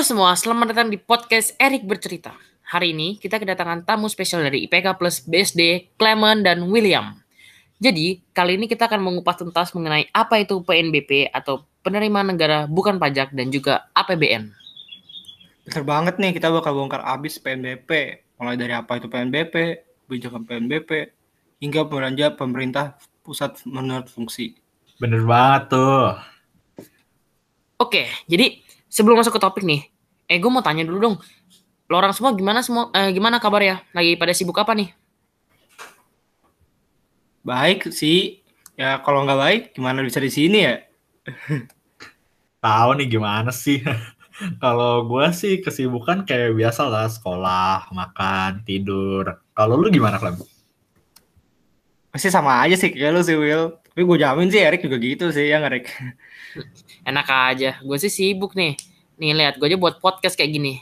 Halo semua, selamat datang di podcast Erik Bercerita. Hari ini kita kedatangan tamu spesial dari IPK Plus BSD, Clement dan William. Jadi, kali ini kita akan mengupas tuntas mengenai apa itu PNBP atau penerimaan negara bukan pajak dan juga APBN. Bener banget nih, kita bakal bongkar abis PNBP. Mulai dari apa itu PNBP, kebijakan PNBP, hingga belanja pemerintah pusat menurut fungsi. Bener banget tuh. Oke, jadi sebelum masuk ke topik nih, eh gue mau tanya dulu dong. Lo orang semua gimana semua eh, gimana kabar ya? Lagi pada sibuk apa nih? Baik sih, ya kalau nggak baik gimana bisa di sini ya? Tahu nih gimana sih? Kalau gue sih kesibukan kayak biasa lah, sekolah, makan, tidur. Kalau lu gimana, Clem? Pasti sama aja sih kayak lu sih Will. Tapi gue jamin sih Erik juga gitu sih ya Erik? Enak aja, gue sih sibuk nih. Nih lihat, gue aja buat podcast kayak gini.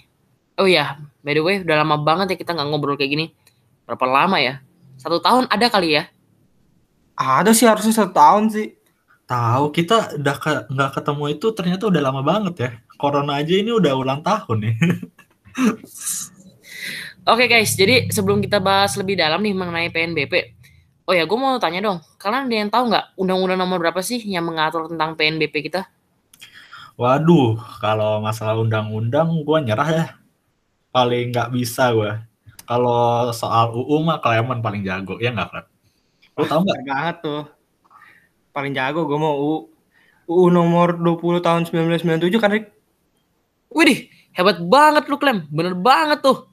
Oh iya, by the way, udah lama banget ya kita nggak ngobrol kayak gini. Berapa lama ya? Satu tahun ada kali ya? Ada sih harusnya satu tahun sih. Tahu kita udah ke- nggak ketemu itu ternyata udah lama banget ya. Corona aja ini udah ulang tahun nih. Oke guys, jadi sebelum kita bahas lebih dalam nih mengenai PNBP, oh ya gue mau tanya dong, kalian ada yang tahu nggak undang-undang nomor berapa sih yang mengatur tentang PNBP kita? Waduh, kalau masalah undang-undang gue nyerah ya. Paling nggak bisa gue. Kalau soal UU mah Clement paling jago, ya nggak, Clem? Lu tahu nggak? Banget tuh. Paling jago gue mau UU, UU nomor 20 tahun 1997 kan Rik? Widih, hebat banget lu Clem, bener banget tuh.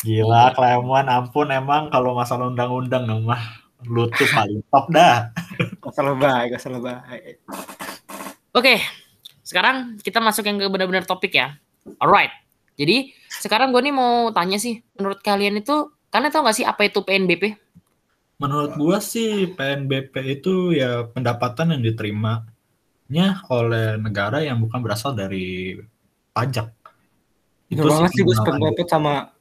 Gila, Clement, ampun emang kalau masalah undang-undang mah lu tuh paling top dah. Gak salah baik, gak salah baik. Oke, sekarang kita masuk yang ke benar-benar topik ya. Alright, jadi sekarang gue nih mau tanya sih, menurut kalian itu, kalian tahu nggak sih apa itu PNBP? Menurut gua sih PNBP itu ya pendapatan yang diterimanya oleh negara yang bukan berasal dari pajak. Bener banget sih gue sependapat sama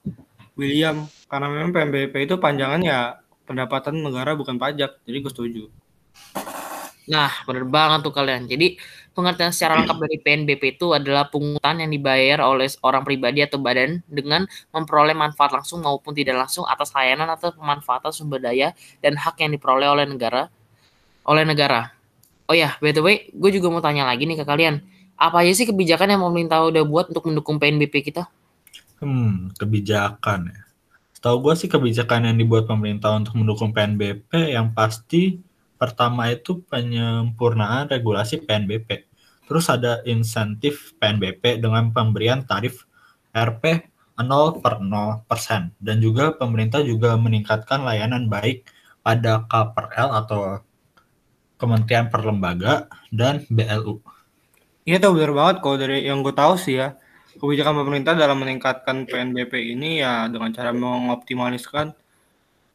William. Karena memang PNBP itu panjangan ya pendapatan negara bukan pajak. Jadi gue setuju. Nah, bener banget tuh kalian. Jadi, pengertian secara lengkap dari PNBP itu adalah pungutan yang dibayar oleh orang pribadi atau badan dengan memperoleh manfaat langsung maupun tidak langsung atas layanan atau pemanfaatan sumber daya dan hak yang diperoleh oleh negara oleh negara. Oh ya, by the way, gue juga mau tanya lagi nih ke kalian. Apa aja sih kebijakan yang pemerintah udah buat untuk mendukung PNBP kita? Hmm, kebijakan ya. Setahu gue sih kebijakan yang dibuat pemerintah untuk mendukung PNBP yang pasti pertama itu penyempurnaan regulasi PNBP. Terus ada insentif PNBP dengan pemberian tarif RP 0 per 0 persen. Dan juga pemerintah juga meningkatkan layanan baik pada KPRL atau Kementerian Perlembaga dan BLU. Iya tuh bener banget kalau dari yang gue tahu sih ya. Kebijakan pemerintah dalam meningkatkan PNBP ini ya dengan cara mengoptimaliskan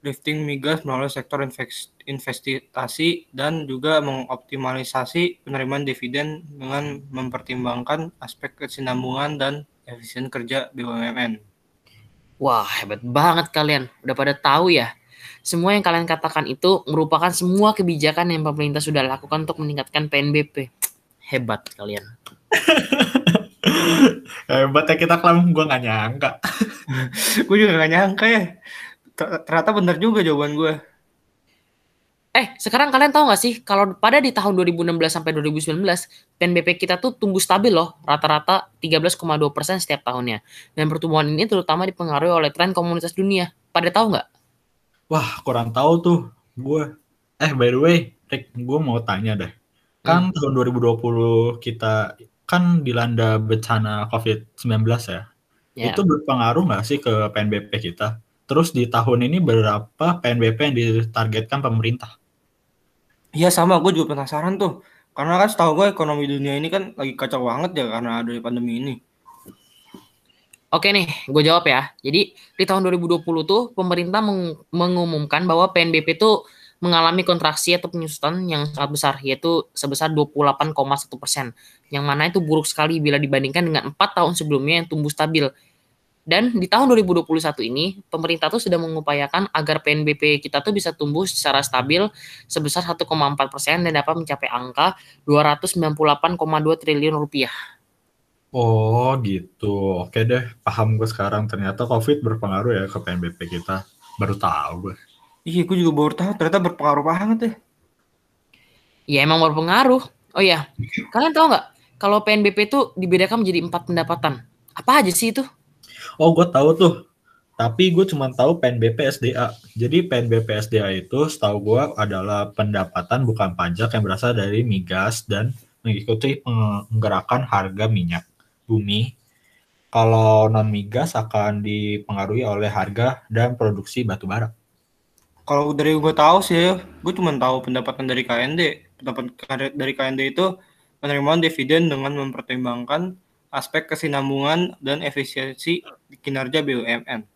lifting migas melalui sektor invest- investasi dan juga mengoptimalisasi penerimaan dividen dengan mempertimbangkan aspek kesinambungan dan efisien kerja BUMN. Wah, hebat banget kalian. Udah pada tahu ya. Semua yang kalian katakan itu merupakan semua kebijakan yang pemerintah sudah lakukan untuk meningkatkan PNBP. Hebat kalian. Hebat ya kita kelam, gue nggak nyangka. gue juga gak nyangka ya. Ter- Ternyata bener juga jawaban gue. Eh, sekarang kalian tahu nggak sih kalau pada di tahun 2016 sampai 2019 PNBP kita tuh tumbuh stabil loh, rata-rata 13,2% setiap tahunnya. Dan pertumbuhan ini terutama dipengaruhi oleh tren komunitas dunia. Pada tahu nggak? Wah, kurang tahu tuh gue. Eh, by the way, Rick, gue mau tanya deh. Kan tahun 2020 kita kan dilanda bencana COVID-19 ya. Ya. Itu berpengaruh nggak sih ke PNBP kita? Terus di tahun ini berapa PNBP yang ditargetkan pemerintah? Iya sama, gue juga penasaran tuh. Karena kan setahu gue ekonomi dunia ini kan lagi kacau banget ya karena ada pandemi ini. Oke nih, gue jawab ya. Jadi di tahun 2020 tuh pemerintah meng- mengumumkan bahwa PNBP tuh mengalami kontraksi atau penyusutan yang sangat besar, yaitu sebesar 28,1 persen. Yang mana itu buruk sekali bila dibandingkan dengan empat tahun sebelumnya yang tumbuh stabil. Dan di tahun 2021 ini, pemerintah tuh sudah mengupayakan agar PNBP kita tuh bisa tumbuh secara stabil sebesar 1,4 persen dan dapat mencapai angka 298,2 triliun rupiah. Oh gitu, oke deh, paham gue sekarang. Ternyata COVID berpengaruh ya ke PNBP kita. Baru tahu gue. Iya, gue juga baru tahu ternyata berpengaruh banget ya. Ya emang berpengaruh. Oh ya, kalian tahu nggak kalau PNBP itu dibedakan menjadi empat pendapatan? Apa aja sih itu? Oh, gue tahu tuh. Tapi gue cuma tahu PNBP SDA. Jadi PNBP SDA itu setahu gue adalah pendapatan bukan pajak yang berasal dari migas dan mengikuti penggerakan harga minyak bumi. Kalau non migas akan dipengaruhi oleh harga dan produksi batu bara. Kalau dari gue tahu sih, gue cuma tahu pendapatan dari KND. Pendapatan dari KND itu penerimaan dividen dengan mempertimbangkan aspek kesinambungan dan efisiensi kinerja BUMN.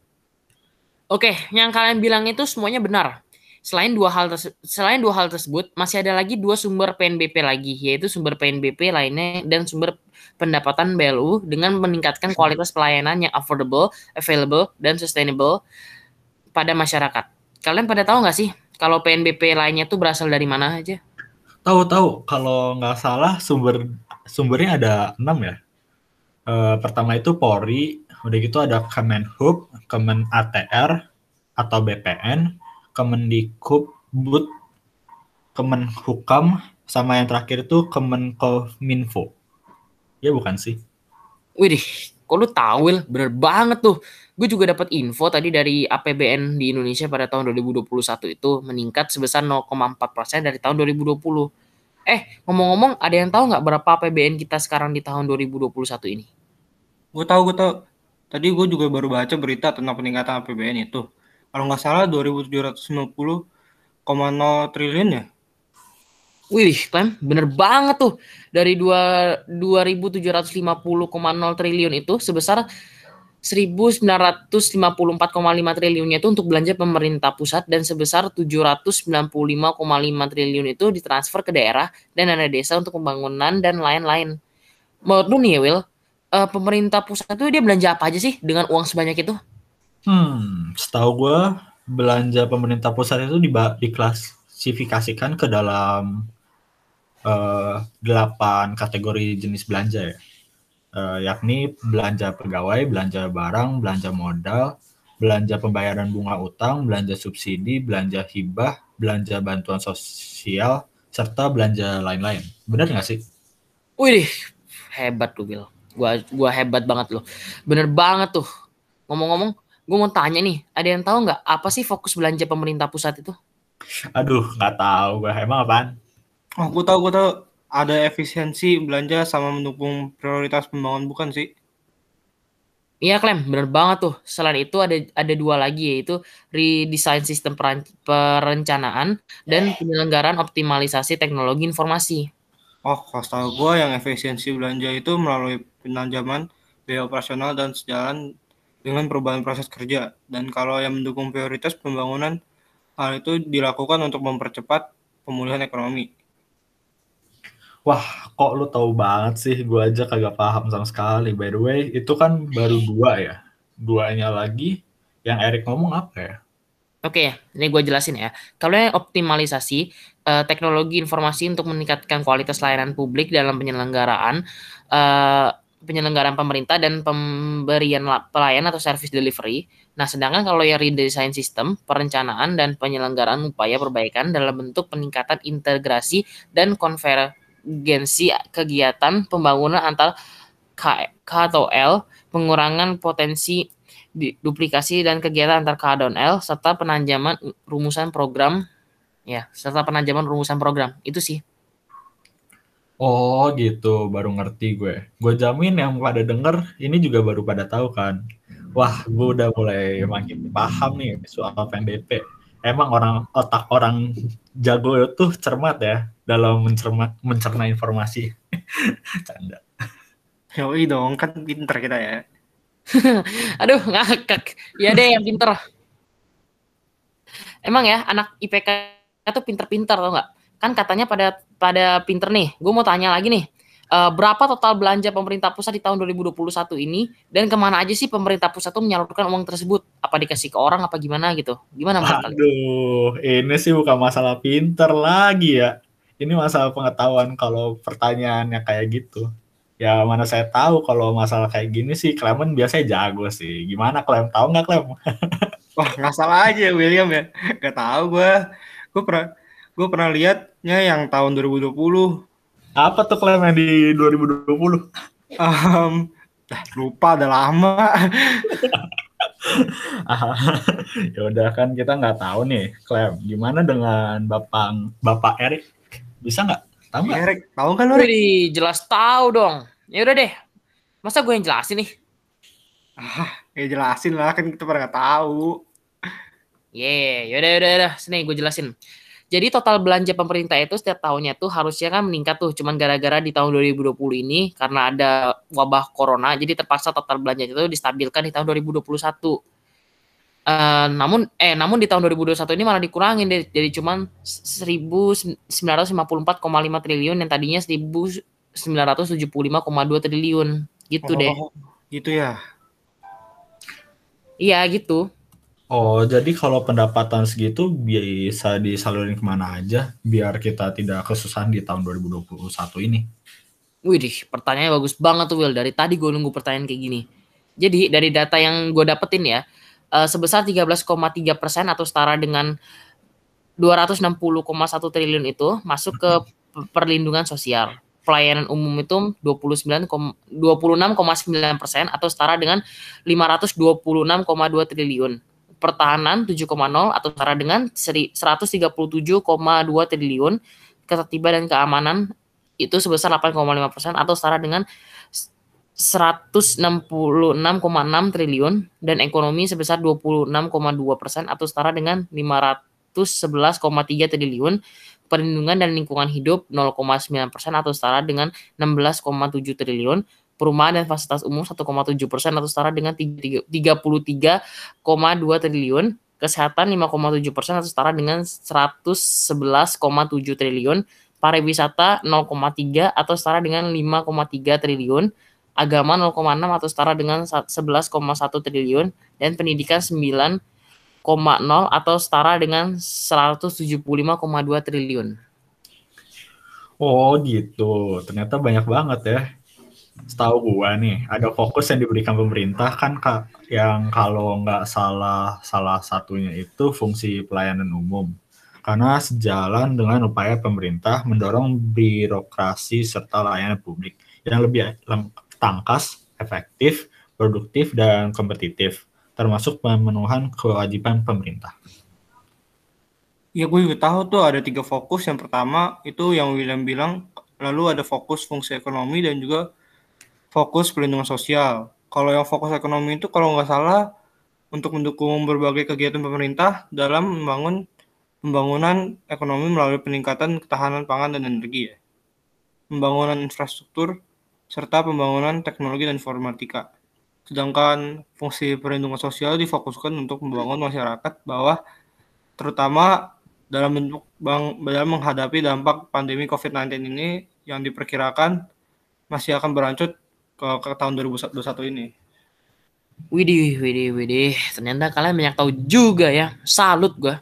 Oke, yang kalian bilang itu semuanya benar. Selain dua hal selain dua hal tersebut, masih ada lagi dua sumber PNBP lagi, yaitu sumber PNBP lainnya dan sumber pendapatan BLU dengan meningkatkan kualitas pelayanan yang affordable, available, dan sustainable pada masyarakat. Kalian pada tahu nggak sih kalau PNBP lainnya tuh berasal dari mana aja? Tahu tahu. Kalau nggak salah sumber sumbernya ada enam ya. E, pertama itu Polri, udah gitu ada Kemenhub, Kemen ATR atau BPN, Kemendikbud, Kemenhukam, sama yang terakhir itu Kemenkominfo. Ya bukan sih? Widih, kok lu tahu, Will? Bener banget tuh. Gue juga dapat info tadi dari APBN di Indonesia pada tahun 2021 itu meningkat sebesar 0,4% dari tahun 2020. Eh, ngomong-ngomong, ada yang tahu nggak berapa APBN kita sekarang di tahun 2021 ini? Gue tahu, gue tahu. Tadi gue juga baru baca berita tentang peningkatan APBN itu kalau nggak salah 2750,0 triliun ya. Wih, kan bener banget tuh. Dari 2 2750,0 triliun itu sebesar 1954,5 triliunnya itu untuk belanja pemerintah pusat dan sebesar 795,5 triliun itu ditransfer ke daerah dan dana desa untuk pembangunan dan lain-lain. Menurut lu nih ya Will, uh, pemerintah pusat itu dia belanja apa aja sih dengan uang sebanyak itu? Hmm, setahu gue belanja pemerintah pusat itu diklasifikasikan ke dalam uh, delapan kategori jenis belanja ya, uh, yakni belanja pegawai, belanja barang, belanja modal, belanja pembayaran bunga utang, belanja subsidi, belanja hibah, belanja bantuan sosial, serta belanja lain-lain. Benar nggak sih? Wih, hebat tuh Bill. Gua gua hebat banget loh. Bener banget tuh. Ngomong-ngomong, gue mau tanya nih, ada yang tahu nggak apa sih fokus belanja pemerintah pusat itu? Aduh, nggak tahu gue. Emang apaan? Oh, gue tahu, gue tahu. Ada efisiensi belanja sama mendukung prioritas pembangunan bukan sih? Iya, Klem, bener banget tuh. Selain itu ada ada dua lagi yaitu redesign sistem perencanaan dan penyelenggaraan optimalisasi teknologi informasi. Oh, kalau tahu gue yang efisiensi belanja itu melalui penanjaman biaya operasional dan sejalan dengan perubahan proses kerja. Dan kalau yang mendukung prioritas pembangunan, hal itu dilakukan untuk mempercepat pemulihan ekonomi. Wah, kok lu tahu banget sih? Gue aja kagak paham sama sekali. By the way, itu kan baru dua ya. Duanya lagi, yang Erik ngomong apa ya? Oke, ini gue jelasin ya. Kalau yang optimalisasi uh, teknologi informasi untuk meningkatkan kualitas layanan publik dalam penyelenggaraan, uh, penyelenggaraan pemerintah dan pemberian pelayanan atau service delivery. Nah, sedangkan kalau yang redesign sistem, perencanaan dan penyelenggaraan upaya perbaikan dalam bentuk peningkatan integrasi dan konvergensi kegiatan pembangunan antar K, K atau L, pengurangan potensi duplikasi dan kegiatan antar K dan L serta penanjaman rumusan program ya, serta penanjaman rumusan program. Itu sih. Oh gitu, baru ngerti gue. Gue jamin yang pada denger ini juga baru pada tahu kan. Wah, gue udah mulai makin paham nih soal PNBP. Emang orang otak orang jago itu cermat ya dalam mencerma, mencerna informasi. Canda. Yoi dong, kan pinter kita ya. Aduh, ngakak. Ya deh yang pinter. Emang ya, anak IPK itu pinter-pinter tau nggak? kan katanya pada pada pinter nih. Gue mau tanya lagi nih. Uh, berapa total belanja pemerintah pusat di tahun 2021 ini dan ke mana aja sih pemerintah pusat tuh menyalurkan uang tersebut? Apa dikasih ke orang apa gimana gitu? Gimana Mas? Aduh, ini sih bukan masalah pinter lagi ya. Ini masalah pengetahuan kalau pertanyaannya kayak gitu. Ya mana saya tahu kalau masalah kayak gini sih Clement biasanya jago sih. Gimana Clem? Tahu nggak Clem? Wah nggak salah aja William ya. Gak tahu gue. Gue pernah gue pernah lihatnya yang tahun 2020 apa tuh klaim yang di 2020? Um, lupa udah lama. ya udah kan kita nggak tahu nih klaim gimana dengan bapak bapak Erik? Bisa nggak? Tahu nggak? Erik tahu kan lu jelas tahu dong. Ya udah deh. Masa gue yang jelasin nih? Ah ya jelasin lah kan kita pernah nggak tahu. Yeah, yaudah yaudah yaudah sini gue jelasin jadi total belanja pemerintah itu setiap tahunnya tuh harusnya kan meningkat tuh. Cuman gara-gara di tahun 2020 ini karena ada wabah corona, jadi terpaksa total belanja itu distabilkan di tahun 2021. Uh, eh, namun eh namun di tahun 2021 ini malah dikurangin deh jadi cuman 1954,5 triliun yang tadinya 1975,2 triliun gitu oh, deh. Gitu ya. Iya gitu. Oh, jadi kalau pendapatan segitu bisa disalurin ke mana aja biar kita tidak kesusahan di tahun 2021 ini? Wih, pertanyaannya bagus banget tuh Will. Dari tadi gue nunggu pertanyaan kayak gini. Jadi dari data yang gue dapetin ya, uh, sebesar 13,3 persen atau setara dengan 260,1 triliun itu masuk ke perlindungan sosial. Pelayanan umum itu 29, 26,9 persen atau setara dengan 526,2 triliun pertahanan 7,0 atau setara dengan 137,2 triliun, ketertiban dan keamanan itu sebesar 8,5 persen atau setara dengan 166,6 triliun dan ekonomi sebesar 26,2 persen atau setara dengan 511,3 triliun perlindungan dan lingkungan hidup 0,9 persen atau setara dengan 16,7 triliun perumahan dan fasilitas umum 1,7 persen atau setara dengan 33,2 triliun, kesehatan 5,7 persen atau setara dengan 111,7 triliun, pariwisata 0,3 atau setara dengan 5,3 triliun, agama 0,6 atau setara dengan 11,1 triliun, dan pendidikan 9,0 atau setara dengan 175,2 triliun. Oh gitu, ternyata banyak banget ya setahu gua nih ada fokus yang diberikan pemerintah kan kak yang kalau nggak salah salah satunya itu fungsi pelayanan umum karena sejalan dengan upaya pemerintah mendorong birokrasi serta layanan publik yang lebih tangkas, efektif, produktif dan kompetitif termasuk pemenuhan kewajiban pemerintah. Ya gue juga tahu tuh ada tiga fokus. Yang pertama itu yang William bilang, lalu ada fokus fungsi ekonomi dan juga fokus pelindungan sosial. Kalau yang fokus ekonomi itu kalau nggak salah untuk mendukung berbagai kegiatan pemerintah dalam membangun pembangunan ekonomi melalui peningkatan ketahanan pangan dan energi ya. Pembangunan infrastruktur serta pembangunan teknologi dan informatika. Sedangkan fungsi perlindungan sosial difokuskan untuk membangun masyarakat bawah terutama dalam bentuk bang, dalam menghadapi dampak pandemi COVID-19 ini yang diperkirakan masih akan berlanjut ke, ke tahun 2021 ini. Widih, widih, widih. Ternyata kalian banyak tahu juga ya. Salut gua.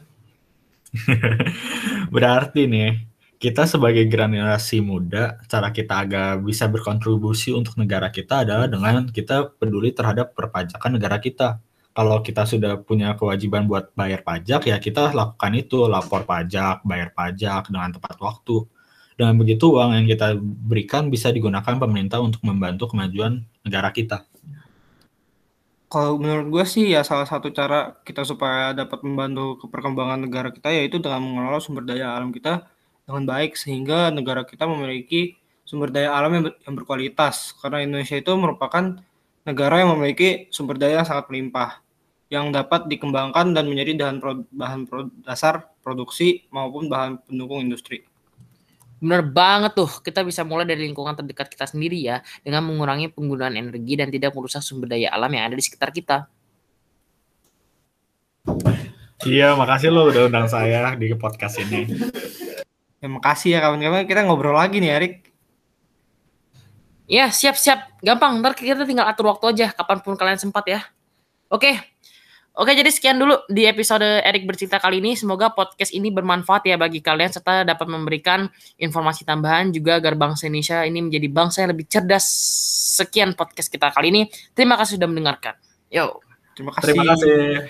Berarti nih, kita sebagai generasi muda, cara kita agak bisa berkontribusi untuk negara kita adalah dengan kita peduli terhadap perpajakan negara kita. Kalau kita sudah punya kewajiban buat bayar pajak, ya kita lakukan itu, lapor pajak, bayar pajak dengan tepat waktu. Dengan begitu uang yang kita berikan bisa digunakan pemerintah untuk membantu kemajuan negara kita. Kalau menurut gue sih ya salah satu cara kita supaya dapat membantu ke perkembangan negara kita yaitu dengan mengelola sumber daya alam kita dengan baik sehingga negara kita memiliki sumber daya alam yang, yang berkualitas karena Indonesia itu merupakan negara yang memiliki sumber daya yang sangat melimpah yang dapat dikembangkan dan menjadi bahan, pro, bahan pro, dasar produksi maupun bahan pendukung industri. Bener banget tuh, kita bisa mulai dari lingkungan terdekat kita sendiri ya, dengan mengurangi penggunaan energi dan tidak merusak sumber daya alam yang ada di sekitar kita. Iya, makasih lo udah undang saya di podcast ini. Ya, makasih ya kawan-kawan. Kita ngobrol lagi nih, Erik. Ya, siap-siap. Gampang. Ntar kita tinggal atur waktu aja. Kapan pun kalian sempat ya. Oke. Oke, jadi sekian dulu di episode Erik bercerita kali ini. Semoga podcast ini bermanfaat ya bagi kalian serta dapat memberikan informasi tambahan juga agar bangsa Indonesia ini menjadi bangsa yang lebih cerdas. Sekian podcast kita kali ini. Terima kasih sudah mendengarkan. Yo. Terima kasih. Terima kasih.